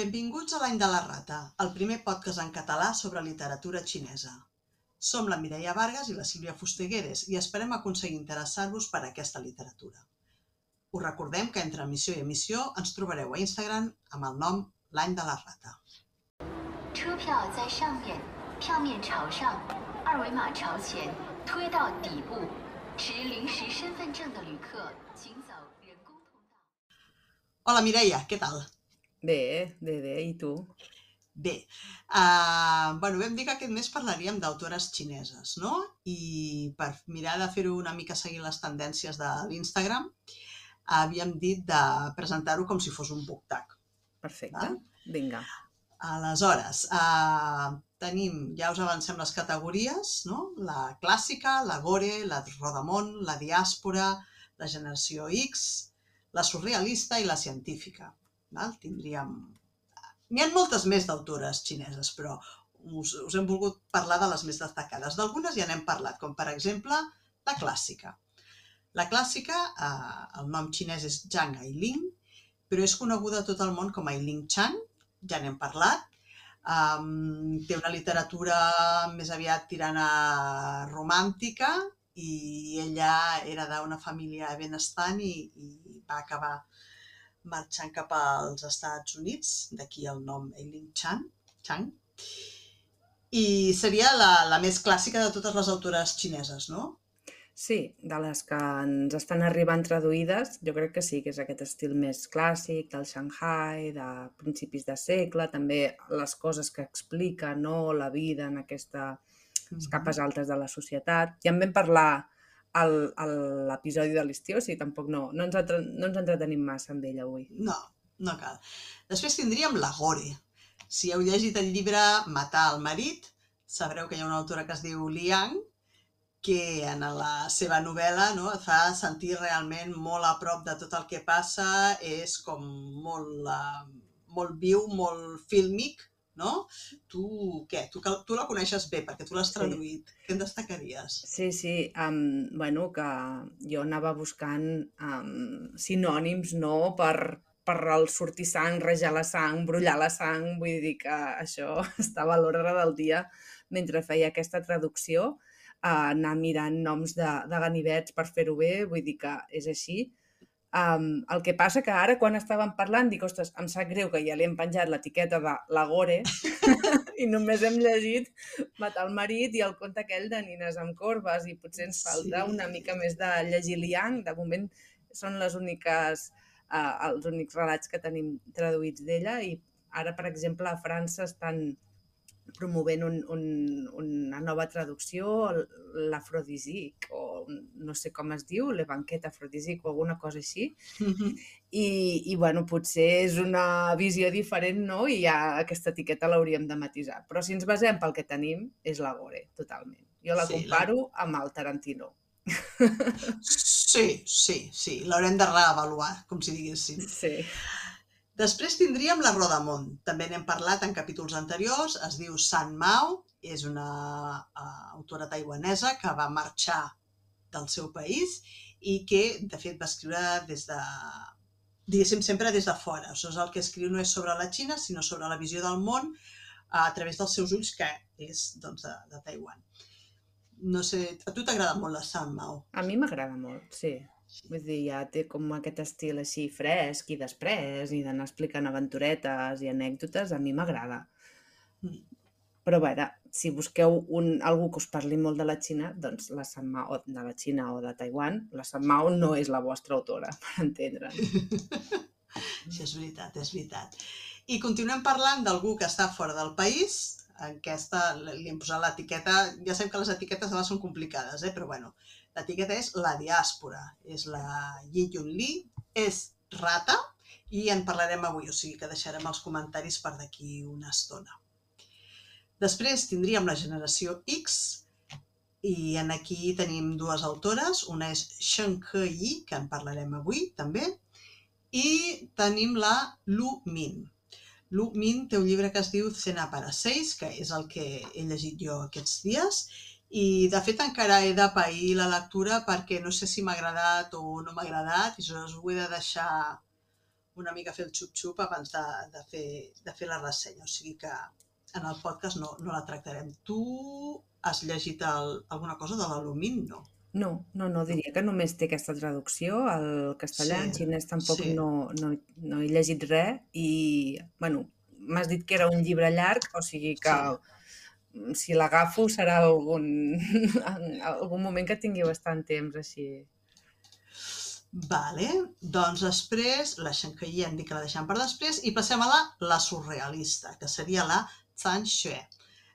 Benvinguts a l'Any de la Rata, el primer podcast en català sobre literatura xinesa. Som la Mireia Vargas i la Sílvia Fustegueres i esperem aconseguir interessar-vos per aquesta literatura. Us recordem que entre emissió i emissió ens trobareu a Instagram amb el nom L'Any de la Rata. 车票在上面，票面朝上，二维码朝前，推到底部。持临时身份证的旅客，请走人工通道。 Hola Mireia, què tal? Bé, bé, bé, i tu? Bé, uh, bueno, vam dir que aquest mes parlaríem d'autores xineses, no? I per mirar de fer-ho una mica seguint les tendències de l'Instagram, havíem dit de presentar-ho com si fos un book tag. Perfecte. Val? Vinga. Aleshores, uh, tenim, ja us avancem les categories, no? La clàssica, la gore, la rodamont, la diàspora, la generació X, la surrealista i la científica. Val? Tindríem... N'hi ha moltes més d'autores xineses, però us, us hem volgut parlar de les més destacades. D'algunes ja n'hem parlat, com per exemple la clàssica. La clàssica, eh, el nom xinès és Zhang Ailing, però és coneguda a tot el món com Ailing Chan, ja n'hem parlat. Um, té una literatura més aviat tirant a romàntica i ella era d'una família benestant i, i va acabar marxant cap als Estats Units, d'aquí el nom Eileen Chan, Chang, i seria la, la més clàssica de totes les autores xineses, no? Sí, de les que ens estan arribant traduïdes, jo crec que sí, que és aquest estil més clàssic del Shanghai, de principis de segle, també les coses que explica, no?, la vida en aquesta les capes altes de la societat. Ja en vam parlar l'episodi de l'estiu, o sigui, tampoc no, no, ens entre, no ens entretenim massa amb ella avui. No, no cal. Després tindríem la Gore. Si heu llegit el llibre Matar el marit, sabreu que hi ha una autora que es diu Liang, que en la seva novel·la no, et fa sentir realment molt a prop de tot el que passa, és com molt, uh, molt viu, molt fílmic, no? Tu, què? Tu, tu la coneixes bé, perquè tu l'has Sí. traduït. Què en destacaries? Sí, sí, um, bueno, que jo anava buscant um, sinònims, no?, per, per el sortir sang, rejar la sang, brollar la sang, vull dir que això estava a l'ordre del dia mentre feia aquesta traducció, uh, anar mirant noms de, de ganivets per fer-ho bé, vull dir que és així. Um, el que passa que ara, quan estàvem parlant, dic, ostres, em sap greu que ja li hem penjat l'etiqueta de la Gore i només hem llegit Matar el marit i el conte aquell de nines amb corbes i potser ens falta Sí. una mica més de llegir Liang. De moment són les úniques, uh, els únics relats que tenim traduïts d'ella i ara, per exemple, a França estan promovent un, un, una nova traducció, l'afrodisic, o no sé com es diu, le banquet afrodisic o alguna cosa així, i, i bueno, potser és una visió diferent, no? I ja aquesta etiqueta l'hauríem de matisar. Però si ens basem pel que tenim, és la Gore, totalment. Jo la Sí, la- comparo amb el Tarantino. Sí, sí, sí. L'haurem de reavaluar, com si diguéssim. Sí. Després tindríem la Rodamont. També n'hem parlat en capítols anteriors. Es diu San Mao, és una uh, autora taiwanesa que va marxar del seu país i que, de fet, va escriure des de, diguéssim, sempre des de fora. Sigui, el que escriu no és sobre la Xina, sinó sobre la visió del món a través dels seus ulls, que és doncs, de, de Taiwan. No sé, a tu t'agrada molt la San Mao? A mi m'agrada molt, sí. Vull dir, ja té com aquest estil així fresc i després i d'anar explicant aventuretes i anècdotes, a mi m'agrada. Mm. Però a veure, si busqueu un, algú que us parli molt de la Xina, doncs la San Mao, de la Xina o de Taiwan, la San Mao no és la vostra autora, per entendre'ns. Això és veritat, és veritat. I continuem parlant d'algú que està fora del país. Aquesta, li hem posat l'etiqueta, ja sabem que les etiquetes ara són complicades, eh? però bueno, l'etiqueta és la diàspora, és la Yi Yun Li, és rata i en parlarem avui, o sigui que deixarem els comentaris per d'aquí una estona. Després tindríem la generació X, i en aquí tenim dues autores, una és Shen Ke Yi, que en parlarem avui també, i tenim la Lu Min. Lu Min té un llibre que es diu Cena para seis, que és el que he llegit jo aquests dies, i de fet encara he de pair la lectura perquè no sé si m'ha agradat o no m'ha agradat, i aleshores ho he de deixar una mica fer el xup-xup abans de, de, fer, de fer la ressenya, o sigui que en el podcast no, no la tractarem. Tu has llegit el, alguna cosa de l'Alumin, no? No, no, no, diria que només té aquesta traducció al castellà, en Sí, xinès tampoc sí. no, no, no he llegit res i, bueno, m'has dit que era un llibre llarg, o sigui que Sí. Si l'agafo serà algun, algun moment que tingui bastant temps així. Vale, doncs després, la Shankai hem dit que la deixem per després, i passem a la, la surrealista, que seria la Zhang Xue.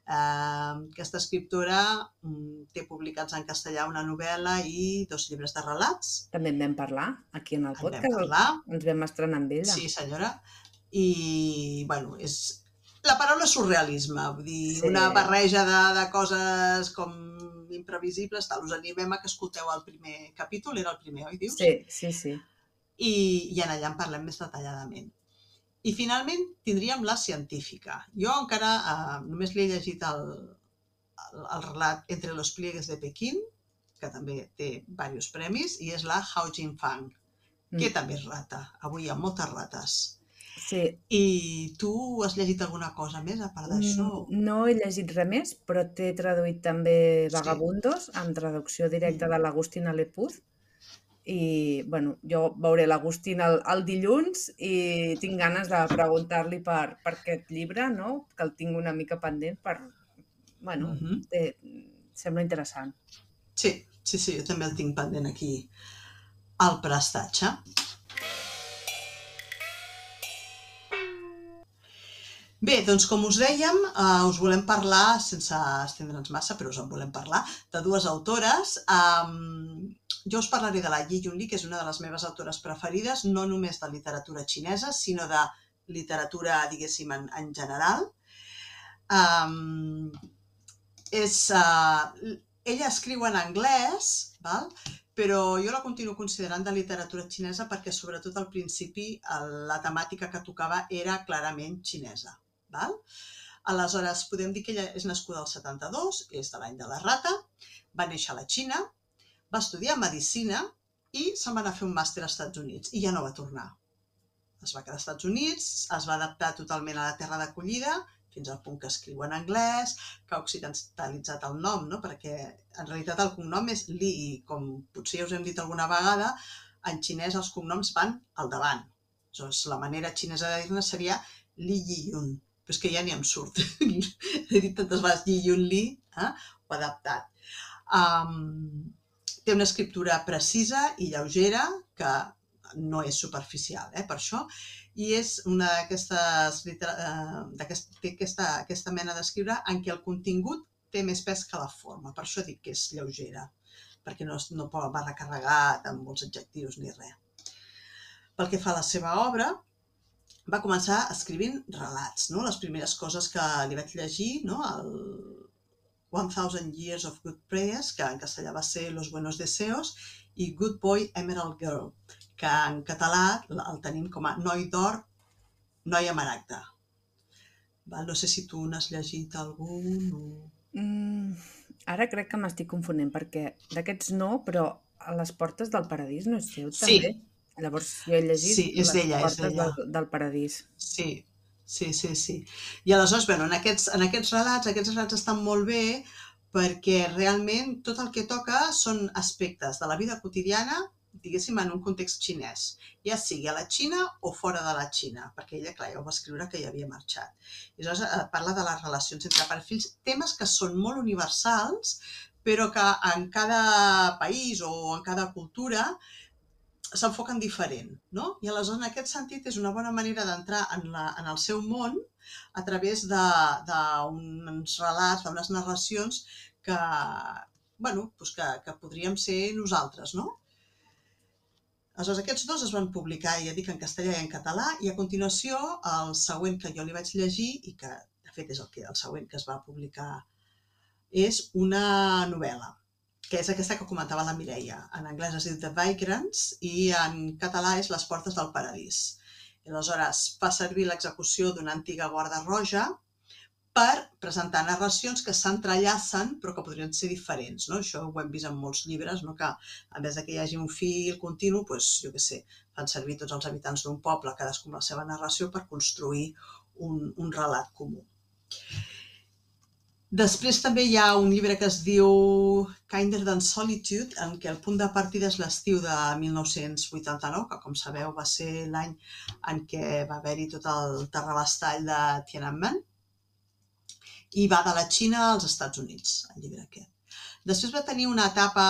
Uh, aquesta escriptora mm, té publicats en castellà una novel·la i dos llibres de relats. També en vam parlar aquí en el En vam podcast, parlar, ens vam estrenar amb ella. sí senyora, i bueno, és... La paraula surrealisme, vull dir, Sí. una barreja de, de coses com imprevisibles, tal. Us animem a que escolteu el primer capítol, era el primer, oi, dius? Sí, sí, sí. i, i en allà en parlem més detalladament. I finalment tindríem la científica. Jo encara eh, només li he llegit el, el, el relat Entre los pliegues de Pequín, que també té diversos premis, i és la Hao Jinfang, que Mm. també és rata. Avui hi ha moltes rates. Sí, I tu has llegit alguna cosa més a part d'això? No he llegit res més, però t'he traduït també Vagabundos, amb traducció directa Mm. de l'Agustina Lepuz. I, bueno, jo veuré l'Agustín el, el dilluns i tinc ganes de preguntar-li per, per aquest llibre, no? que el tinc una mica pendent per... Bueno, Mhm. té, sembla interessant. Sí, sí, sí, jo també el tinc pendent aquí al prestatge. Bé, doncs com us dèiem, eh, us volem parlar, sense estendre'ns massa, però us en volem parlar, de dues autores. Um, jo us parlaré de la Yi Yunli, que és una de les meves autores preferides, no només de literatura xinesa, sinó de literatura, diguéssim, en, en general. Um, és, uh, ella escriu en anglès, val? però jo la continuo considerant de literatura xinesa perquè sobretot al principi la temàtica que tocava era clarament xinesa. Val? Aleshores, podem dir que ella és nascuda al 72, és de l'any de la rata, va néixer a la Xina, va estudiar Medicina i se'n va anar a fer un màster als Estats Units i ja no va tornar. Es va quedar als Estats Units, es va adaptar totalment a la terra d'acollida, fins al punt que escriu en anglès, que ha occidentalitzat el nom, no? perquè en realitat el cognom és Li, i com potser us hem dit alguna vegada, en xinès els cognoms van al davant. Aleshores, la manera xinesa de dir-ne seria Li Yiyun, però és que ja ni em surt. He dit tantes vegades Yi Yun Li, eh? ho he adaptat. Um, té una escriptura precisa i lleugera, que no és superficial, eh, per això, i és una d'aquestes eh, té aquesta, aquesta mena d'escriure en què el contingut té més pes que la forma. Per això dic que és lleugera, perquè no, no va recarregat amb molts adjectius ni res. Pel que fa a la seva obra, va començar escrivint relats, no? les primeres coses que li vaig llegir, no? el 1000 Years of Good Prayers, que en castellà va ser Los Buenos Deseos, i Good Boy Emerald Girl, que en català el tenim com a Noi d'or, Noia Maragda. Val? No sé si tu n'has llegit algun o... Mm, ara crec que m'estic confonent, perquè d'aquests no, però a les portes del paradís no és seu, Sí. Llavors, jo he llegit Sí, és les d'ella, és portes d'ella. del, del paradís. Sí, sí, sí, sí. I aleshores, bueno, en aquests, en aquests relats, aquests relats estan molt bé perquè realment tot el que toca són aspectes de la vida quotidiana, diguéssim, en un context xinès, ja sigui a la Xina o fora de la Xina, perquè ella, clar, ja ho va escriure que ja havia marxat. I aleshores eh, parla de les relacions entre fills, temes que són molt universals, però que en cada país o en cada cultura s'enfoquen diferent, no? I aleshores, en aquest sentit, és una bona manera d'entrar en, la, en el seu món a través d'uns relats, d'unes narracions que, bueno, doncs que, que podríem ser nosaltres, no? Aleshores, aquests dos es van publicar, ja dic, en castellà i en català, i a continuació, el següent que jo li vaig llegir, i que, de fet, és el, que, el següent que es va publicar, és una novel·la, que és aquesta que comentava la Mireia. En anglès es diu The Vagrants i en català és Les portes del paradís. I aleshores fa servir l'execució d'una antiga guarda roja per presentar narracions que s'entrellacen però que podrien ser diferents. No? Això ho hem vist en molts llibres, no? que a més que hi hagi un fil continu, doncs, jo què sé, fan servir tots els habitants d'un poble, cadascú amb la seva narració, per construir un, un relat comú. Després també hi ha un llibre que es diu Kinder Than Solitude, en què el punt de partida és l'estiu de 1989, que com sabeu va ser l'any en què va haver-hi tot el terrabastall de Tiananmen, i va de la Xina als Estats Units, el llibre aquest. Després va tenir una etapa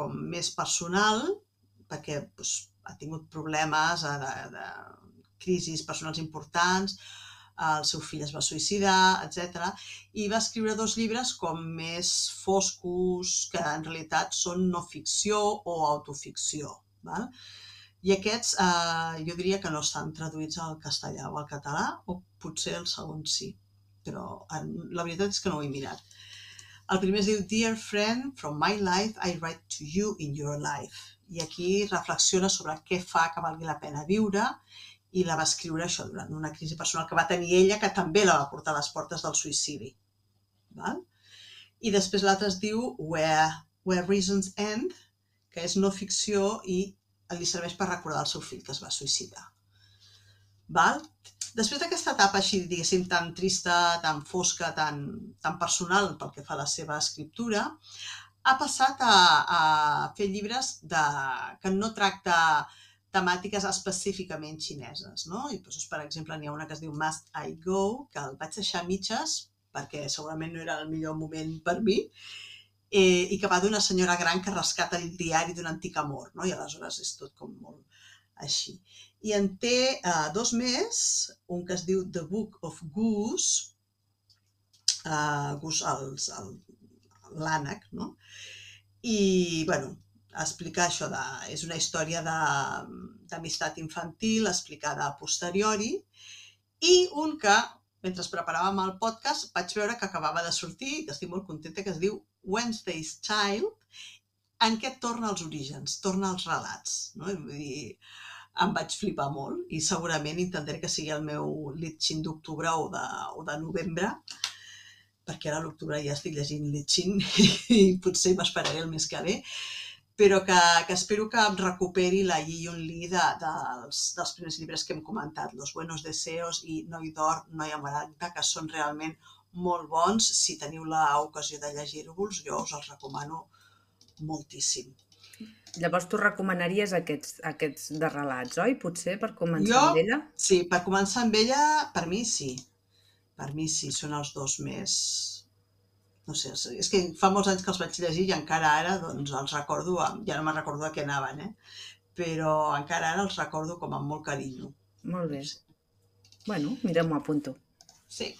com més personal, perquè doncs, ha tingut problemes de, de, crisis personals importants, el seu fill es va suïcidar, etc. I va escriure dos llibres com més foscos, que en realitat són no ficció o autoficció. Val? I aquests eh, jo diria que no estan traduïts al castellà o al català, o potser el segon sí, però en, la veritat és que no ho he mirat. El primer es diu Dear friend, from my life I write to you in your life. I aquí reflexiona sobre què fa que valgui la pena viure i la va escriure això durant una crisi personal que va tenir ella, que també la va portar a les portes del suïcidi. Val? I després l'altre es diu Where, Where Reasons End, que és no ficció i li serveix per recordar el seu fill que es va suïcidar. Val? Després d'aquesta etapa així, diguéssim, tan trista, tan fosca, tan, tan personal pel que fa a la seva escriptura, ha passat a, a fer llibres de, que no tracta temàtiques específicament xineses, no? I doncs, per exemple, n'hi ha una que es diu Must I Go, que el vaig deixar mitges perquè segurament no era el millor moment per mi, eh, i que va d'una senyora gran que rescata el diari d'un antic amor, no? I aleshores és tot com molt així. I en té eh, dos més, un que es diu The Book of Goose, eh, Goose, l'ànec, no? I, bueno, explicar això de, és una història d'amistat infantil explicada a posteriori i un que, mentre preparàvem el podcast, vaig veure que acabava de sortir, que estic molt contenta, que es diu Wednesday's Child, en què torna als orígens, torna als relats. No? Vull dir, em vaig flipar molt i segurament intentaré que sigui el meu Litchin d'octubre o, de, o de novembre, perquè ara a l'octubre ja estic llegint Litchin i potser m'esperaré el mes que ve, però que, que espero que em recuperi la Yi Yun Li de, de, dels, dels primers llibres que hem comentat, Los Buenos Deseos i Noi d'Or, Noi Amaranta, que són realment molt bons. Si teniu l'ocasió de llegir-vos, jo us els recomano moltíssim. Llavors tu recomanaries aquests, aquests de relats, oi? Potser per començar jo, amb ella? Sí, per començar amb ella, per mi sí. Per mi sí, són els dos més, no sé, és que fa molts anys que els vaig llegir i encara ara doncs, els recordo, ja no me'n recordo de què anaven, eh? però encara ara els recordo com amb molt carinyo. Molt bé. Bueno, mira, m'ho apunto. Sí.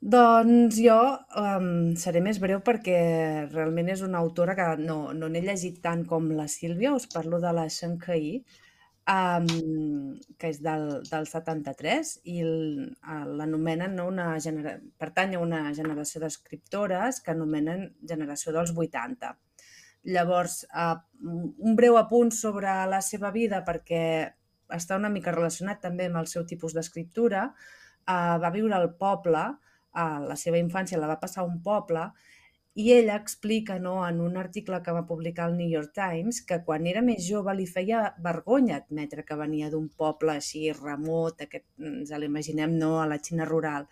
Doncs jo um, seré més breu perquè realment és una autora que no, no n'he llegit tant com la Sílvia, us parlo de la Shen Kai, um, que és del, del 73 i l'anomenen no, una genera... pertany a una generació d'escriptores que anomenen generació dels 80. Llavors, uh, un breu apunt sobre la seva vida perquè està una mica relacionat també amb el seu tipus d'escriptura. Uh, va viure al poble, uh, la seva infància la va passar a un poble i ella explica no, en un article que va publicar el New York Times que quan era més jove li feia vergonya admetre que venia d'un poble així remot, aquest, ens l'imaginem no, a la Xina rural,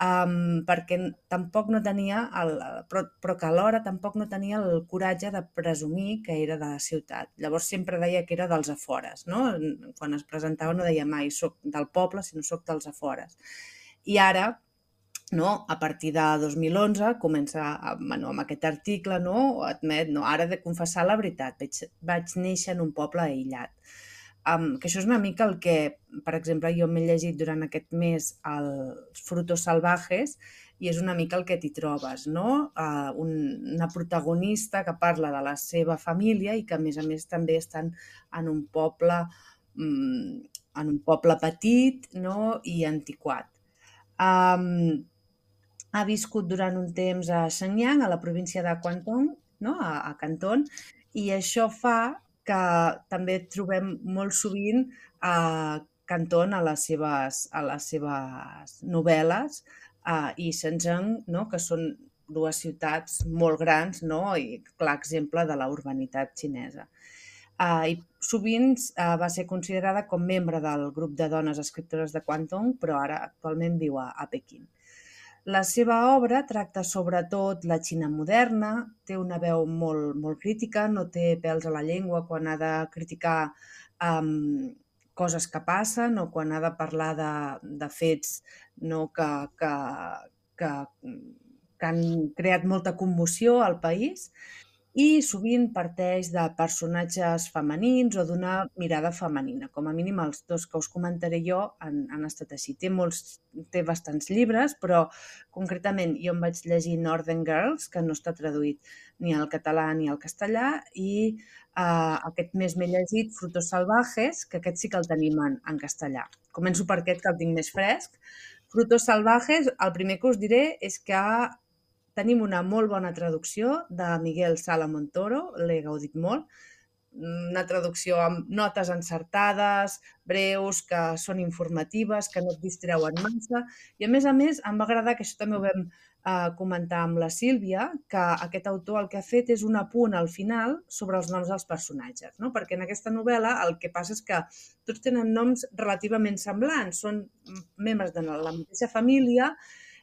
um, perquè tampoc no tenia, el, però, però que alhora tampoc no tenia el coratge de presumir que era de la ciutat. Llavors sempre deia que era dels afores. No? Quan es presentava no deia mai soc del poble, sinó soc dels afores. I ara, no? a partir de 2011 comença bueno, amb aquest article, no? admet, no? ara de confessar la veritat, vaig, vaig néixer en un poble aïllat. Um, que això és una mica el que, per exemple, jo m'he llegit durant aquest mes els Frutos Salvajes i és una mica el que t'hi trobes, no? Uh, un, una protagonista que parla de la seva família i que, a més a més, també estan en un poble, um, en un poble petit no? i antiquat. Um, ha viscut durant un temps a Shenyang, a la província de Guangdong, no? a, a Canton, i això fa que també trobem molt sovint eh, Canton a les seves, a les seves novel·les uh, i Shenzhen, no? que són dues ciutats molt grans no? i clar exemple de la urbanitat xinesa. Uh, i sovint uh, va ser considerada com membre del grup de dones escriptores de Guangdong, però ara actualment viu a, a Pequín. La seva obra tracta sobretot la Xina moderna, té una veu molt, molt crítica, no té pèls a la llengua quan ha de criticar um, coses que passen o quan ha de parlar de, de fets no, que, que, que, que han creat molta commoció al país i sovint parteix de personatges femenins o d'una mirada femenina. Com a mínim els dos que us comentaré jo han, han estat així. Té, molts, té bastants llibres, però concretament jo em vaig llegir Northern Girls, que no està traduït ni al català ni al castellà, i uh, aquest mes m'he llegit Frutos Salvajes, que aquest sí que el tenim en, en castellà. Començo per aquest, que el tinc més fresc. Frutos Salvajes, el primer que us diré és que Tenim una molt bona traducció de Miguel Sala Montoro, l'he gaudit molt, una traducció amb notes encertades, breus, que són informatives, que no et distreuen massa. I a més a més em va agradar, que això també ho vam eh, comentar amb la Sílvia, que aquest autor el que ha fet és un apunt al final sobre els noms dels personatges, no? perquè en aquesta novel·la el que passa és que tots tenen noms relativament semblants, són membres de la mateixa família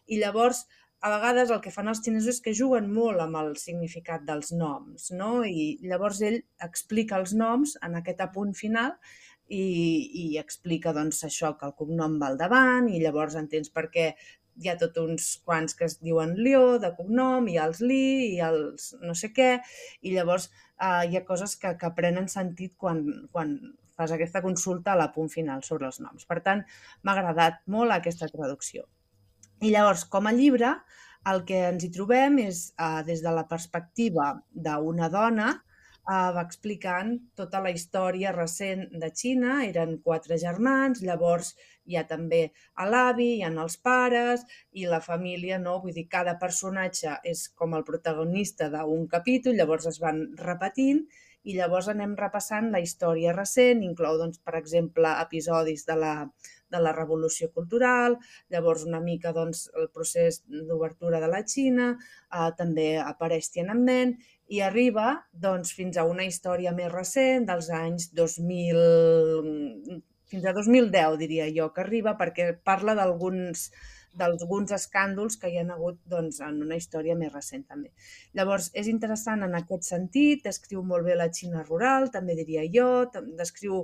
i llavors a vegades el que fan els xinesos és que juguen molt amb el significat dels noms, no? I llavors ell explica els noms en aquest apunt final i, i explica doncs, això, que el cognom va al davant i llavors entens per què hi ha tot uns quants que es diuen Lió de cognom, i els Li, i els no sé què, i llavors eh, hi ha coses que, que prenen sentit quan, quan fas aquesta consulta a la punt final sobre els noms. Per tant, m'ha agradat molt aquesta traducció. I llavors, com a llibre, el que ens hi trobem és, eh, des de la perspectiva d'una dona, eh, va explicant tota la història recent de Xina. Eren quatre germans, llavors hi ha també l'avi, hi ha els pares i la família, no? Vull dir, cada personatge és com el protagonista d'un capítol, llavors es van repetint i llavors anem repassant la història recent, inclou, doncs, per exemple, episodis de la, de la revolució cultural, llavors una mica doncs, el procés d'obertura de la Xina, eh, també apareix Tiananmen i arriba doncs, fins a una història més recent dels anys 2000, fins a 2010, diria jo, que arriba perquè parla d'alguns d'alguns escàndols que hi han hagut doncs, en una història més recent també. Llavors, és interessant en aquest sentit, descriu molt bé la Xina rural, també diria jo, descriu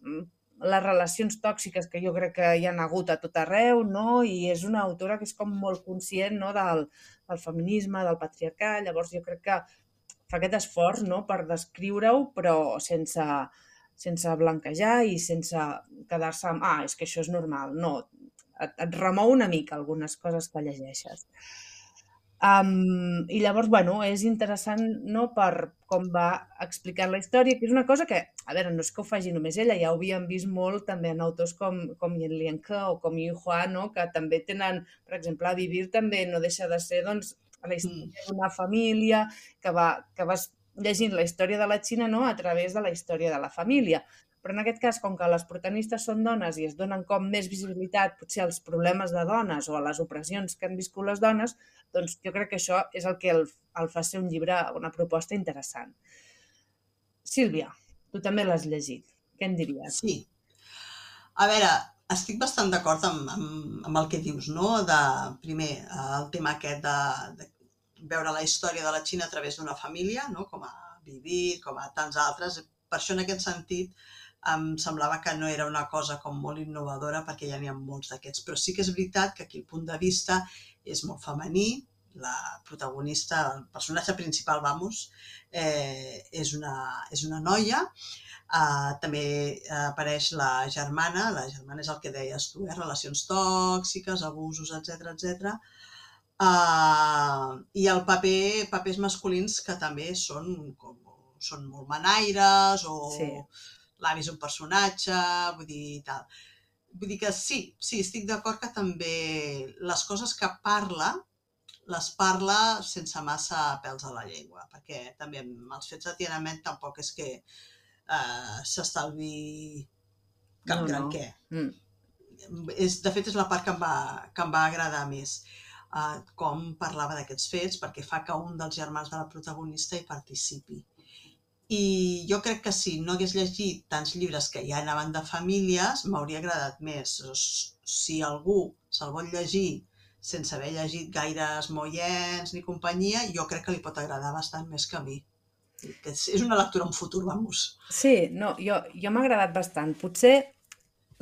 mm, les relacions tòxiques que jo crec que hi han hagut a tot arreu, no? i és una autora que és com molt conscient no? del, del feminisme, del patriarcat, llavors jo crec que fa aquest esforç no? per descriure-ho, però sense, sense blanquejar i sense quedar-se amb, ah, és que això és normal. No, et, et remou una mica algunes coses que llegeixes. Um, I llavors, bueno, és interessant no, per com va explicant la història, que és una cosa que, a veure, no és que ho faci només ella, ja ho havíem vist molt també en autors com, com Yen Lianke o com Yu Hua, no, que també tenen, per exemple, a Vivir també no deixa de ser doncs, la història mm. d'una família que, va, que vas llegint la història de la Xina no, a través de la història de la família. Però en aquest cas, com que les protagonistes són dones i es donen com més visibilitat potser als problemes de dones o a les opressions que han viscut les dones, doncs jo crec que això és el que el, el fa ser un llibre, una proposta interessant. Sílvia, tu també l'has llegit. Què en diries? Sí. A veure, estic bastant d'acord amb, amb, amb el que dius, no? De, primer, el tema aquest de, de veure la història de la Xina a través d'una família, no? com a Vivir, com a tants altres. Per això, en aquest sentit, em semblava que no era una cosa com molt innovadora perquè ja n'hi ha molts d'aquests. Però sí que és veritat que aquí el punt de vista és molt femení, la protagonista, el personatge principal, vamos, eh, és, una, és una noia, Uh, també apareix la germana, la germana és el que deies tu, eh? relacions tòxiques, abusos, etc etc. Uh, I el paper, papers masculins que també són, com, són molt manaires o sí l'avi és un personatge, vull dir, tal. Vull dir que sí, sí, estic d'acord que també les coses que parla, les parla sense massa pèls a la llengua, perquè també amb els fets de Tiananmen tampoc és que eh, s'estalvi cap No, gran no. què. Mm. És, de fet, és la part que em va, que em va agradar més. Uh, com parlava d'aquests fets, perquè fa que un dels germans de la protagonista hi participi. I jo crec que si no hagués llegit tants llibres que ja anaven de famílies, m'hauria agradat més. Si algú se'l vol llegir sense haver llegit gaires moients ni companyia, jo crec que li pot agradar bastant més que a mi. Que és una lectura en futur, vamos. Sí, no, jo, jo m'ha agradat bastant. Potser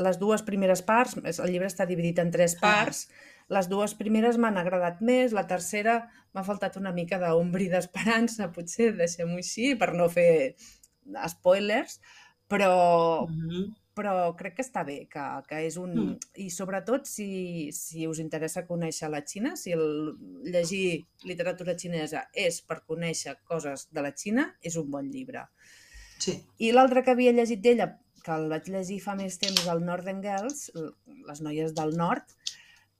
les dues primeres parts, el llibre està dividit en tres parts, les dues primeres m'han agradat més, la tercera m'ha faltat una mica d'ombri d'esperança, potser, deixem-ho així, per no fer spoilers, però, Mhm. però crec que està bé, que, que és un... Mm. I sobretot si, si us interessa conèixer la Xina, si el, llegir literatura xinesa és per conèixer coses de la Xina, és un bon llibre. Sí. I l'altre que havia llegit d'ella, que el vaig llegir fa més temps, el Northern Girls, les noies del nord,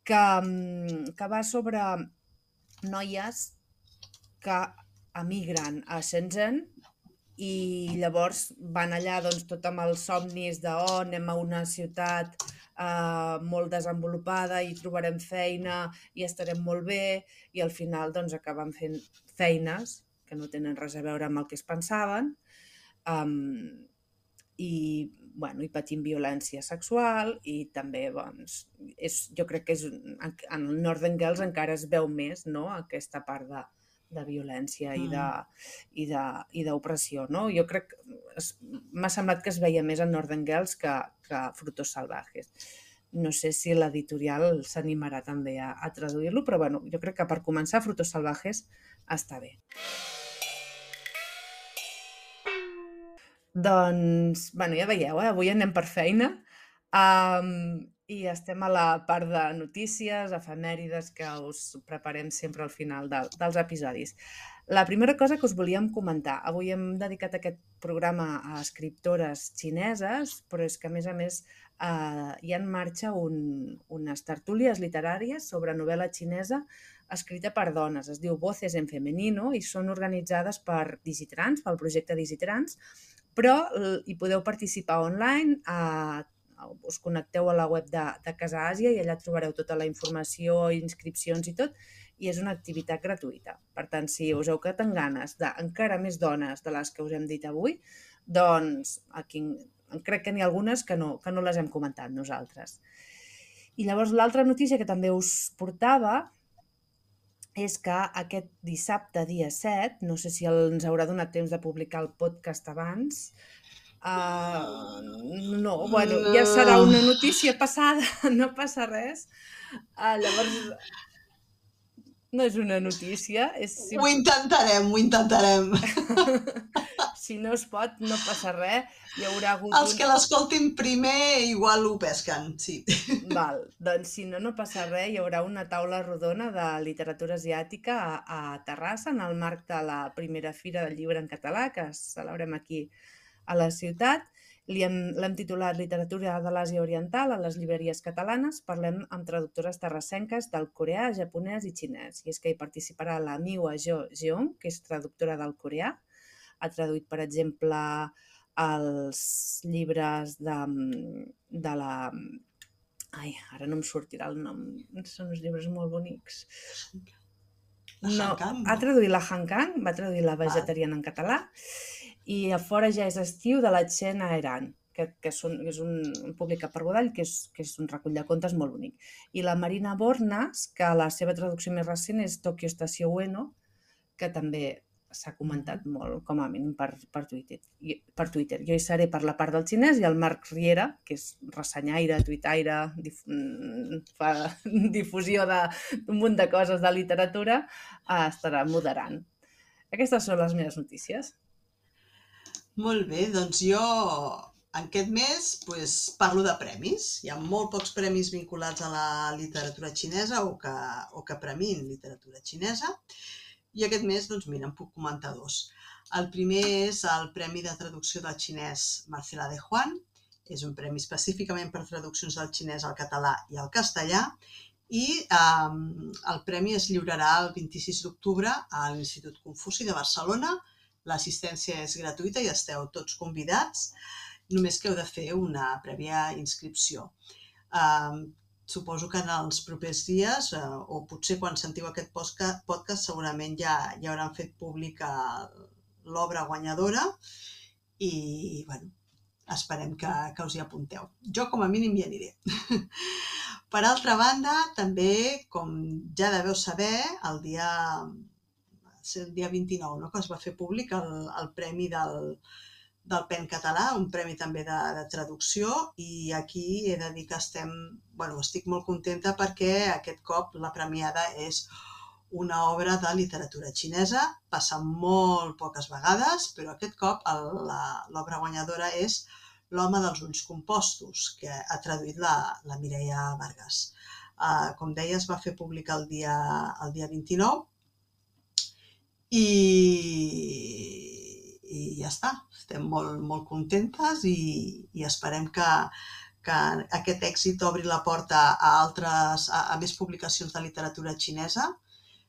que, mm, que va sobre noies que emigren a Shenzhen i llavors van allà doncs, tot amb els somnis de oh, anem a una ciutat eh, molt desenvolupada i trobarem feina i estarem molt bé i al final doncs, acaben fent feines que no tenen res a veure amb el que es pensaven um, i, bueno, i patint violència sexual i també, doncs, és, jo crec que és, en, en el Northern Girls encara es veu més, no?, aquesta part de, de violència i de i de- i d'opressió, no? Jo crec m'ha semblat que es veia més en Northern Girls que, que Frutos Salvajes. No sé si l'editorial s'animarà també a, a traduir-lo, però bueno, jo crec que per començar Frutos Salvajes està bé. Doncs, bueno, ja veieu, eh? avui anem per feina um, i estem a la part de notícies, efemèrides que us preparem sempre al final de, dels episodis. La primera cosa que us volíem comentar, avui hem dedicat aquest programa a escriptores xineses, però és que a més a més eh, hi ha en marxa un, unes tertúlies literàries sobre novel·la xinesa escrita per dones. Es diu Voces en Femenino i són organitzades per Digitrans, pel projecte Digitrans, però l- hi podeu participar online, a, us connecteu a la web de, de Casa Àsia i allà trobareu tota la informació, inscripcions i tot, i és una activitat gratuïta. Per tant, si us heu quedat amb ganes d'encara més dones de les que us hem dit avui, doncs aquí crec que n'hi ha algunes que no, que no les hem comentat nosaltres. I llavors l'altra notícia que també us portava és que aquest dissabte, dia 7, no sé si el- ens haurà donat temps de publicar el podcast abans, uh, no, bueno, ja serà una notícia passada, no passa res. Uh, llavors, no és una notícia, és Ho intentarem, ho intentarem. si no es pot, no passa res. Hi haurà hagut Els que l'escoltin primer igual ho pesquen, sí. Val, doncs si no, no passa res, hi haurà una taula rodona de literatura asiàtica a, a Terrassa en el marc de la primera Fira del Llibre en Català que celebrem aquí a la ciutat. L'hem titulat Literatura de l'Àsia Oriental a les llibreries catalanes. Parlem amb traductores terrassenques del coreà, japonès i xinès. I és que hi participarà la Miwa Jo Jeong, que és traductora del coreà. Ha traduït, per exemple, els llibres de, de la Ai, ara no em sortirà el nom. Són uns llibres molt bonics. La no, Hankang, ha no? traduït la Hankang, va traduir la vegetariana en català, i a fora ja és estiu de la Chen Aeran, que, que és, un, és un, publicat per Godall, que és, que és un recull de contes molt bonic. I la Marina Bornas, que la seva traducció més recent és Tokyo Estació Ueno, que també s'ha comentat molt, com a mínim, per, per, Twitter. I, per Twitter. Jo hi seré per la part del xinès i el Marc Riera, que és ressenyaire, tuitaire, dif mm, fa difusió d'un munt de coses de literatura, eh, estarà moderant. Aquestes són les meves notícies. Molt bé, doncs jo aquest mes pues, parlo de premis. Hi ha molt pocs premis vinculats a la literatura xinesa o que, o que premin literatura xinesa. I aquest mes, doncs mira, en puc comentar dos. El primer és el Premi de Traducció del Xinès Marcela de Juan. És un premi específicament per traduccions del xinès al català i al castellà. I eh, el premi es lliurarà el 26 d'octubre a l'Institut Confuci de Barcelona L'assistència és gratuïta i esteu tots convidats. només que heu de fer una prèvia inscripció. Um, suposo que en els propers dies, eh, o potser quan sentiu aquest podcast, segurament ja, ja hauran fet pública l'obra guanyadora i, bueno, esperem que, que us hi apunteu. Jo, com a mínim, hi aniré. per altra banda, també, com ja deveu saber, el dia el dia 29, no? que es va fer públic el, el premi del, del PEN català, un premi també de, de traducció, i aquí he de dir que estem, bueno, estic molt contenta perquè aquest cop la premiada és una obra de literatura xinesa, passa molt poques vegades, però aquest cop l'obra guanyadora és L'home dels ulls compostos, que ha traduït la, la Mireia Vargas. Uh, com deia, es va fer públic el dia, el dia 29 i, i ja està. Estem molt, molt contentes i, i esperem que, que aquest èxit obri la porta a altres, a, a més publicacions de literatura xinesa,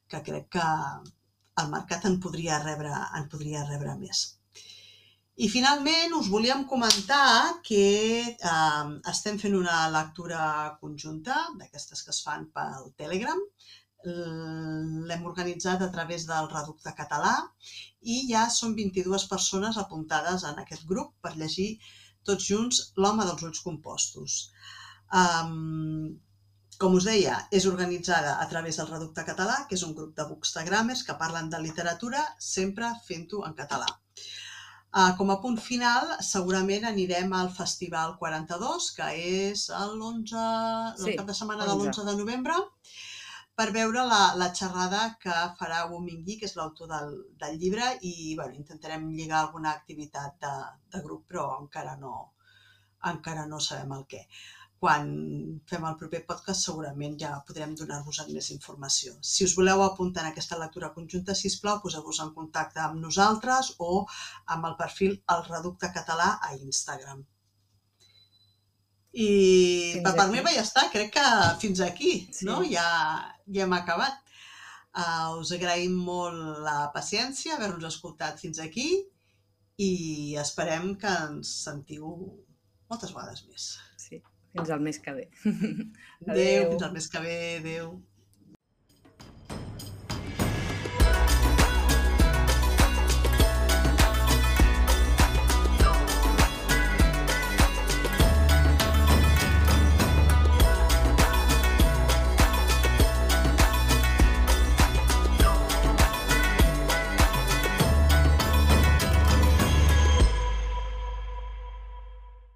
que crec que el mercat en podria rebre, en podria rebre més. I finalment us volíem comentar que eh, estem fent una lectura conjunta d'aquestes que es fan pel Telegram l'hem organitzat a través del Reducte Català i ja són 22 persones apuntades en aquest grup per llegir tots junts L'home dels ulls compostos. Um, com us deia, és organitzada a través del Reducte Català, que és un grup de bookstagramers que parlen de literatura, sempre fent-ho en català. Uh, com a punt final, segurament anirem al Festival 42, que és l'11, sí, el cap de setmana 11. de l'11 de novembre, per veure la, la xerrada que farà Wu Mingyi, que és l'autor del, del llibre, i bueno, intentarem lligar alguna activitat de, de grup, però encara no, encara no sabem el què. Quan fem el proper podcast segurament ja podrem donar-vos més informació. Si us voleu apuntar en aquesta lectura conjunta, si plau, poseu-vos en contacte amb nosaltres o amb el perfil El Reducte Català a Instagram. I fins per part meva ja està, crec que fins aquí, sí. no? Ja, ja hem acabat. Uh, us agraïm molt la paciència, haver-nos escoltat fins aquí i esperem que ens sentiu moltes vegades més. Sí, fins al mes que ve. Adéu, Adéu fins al mes que ve. Adéu.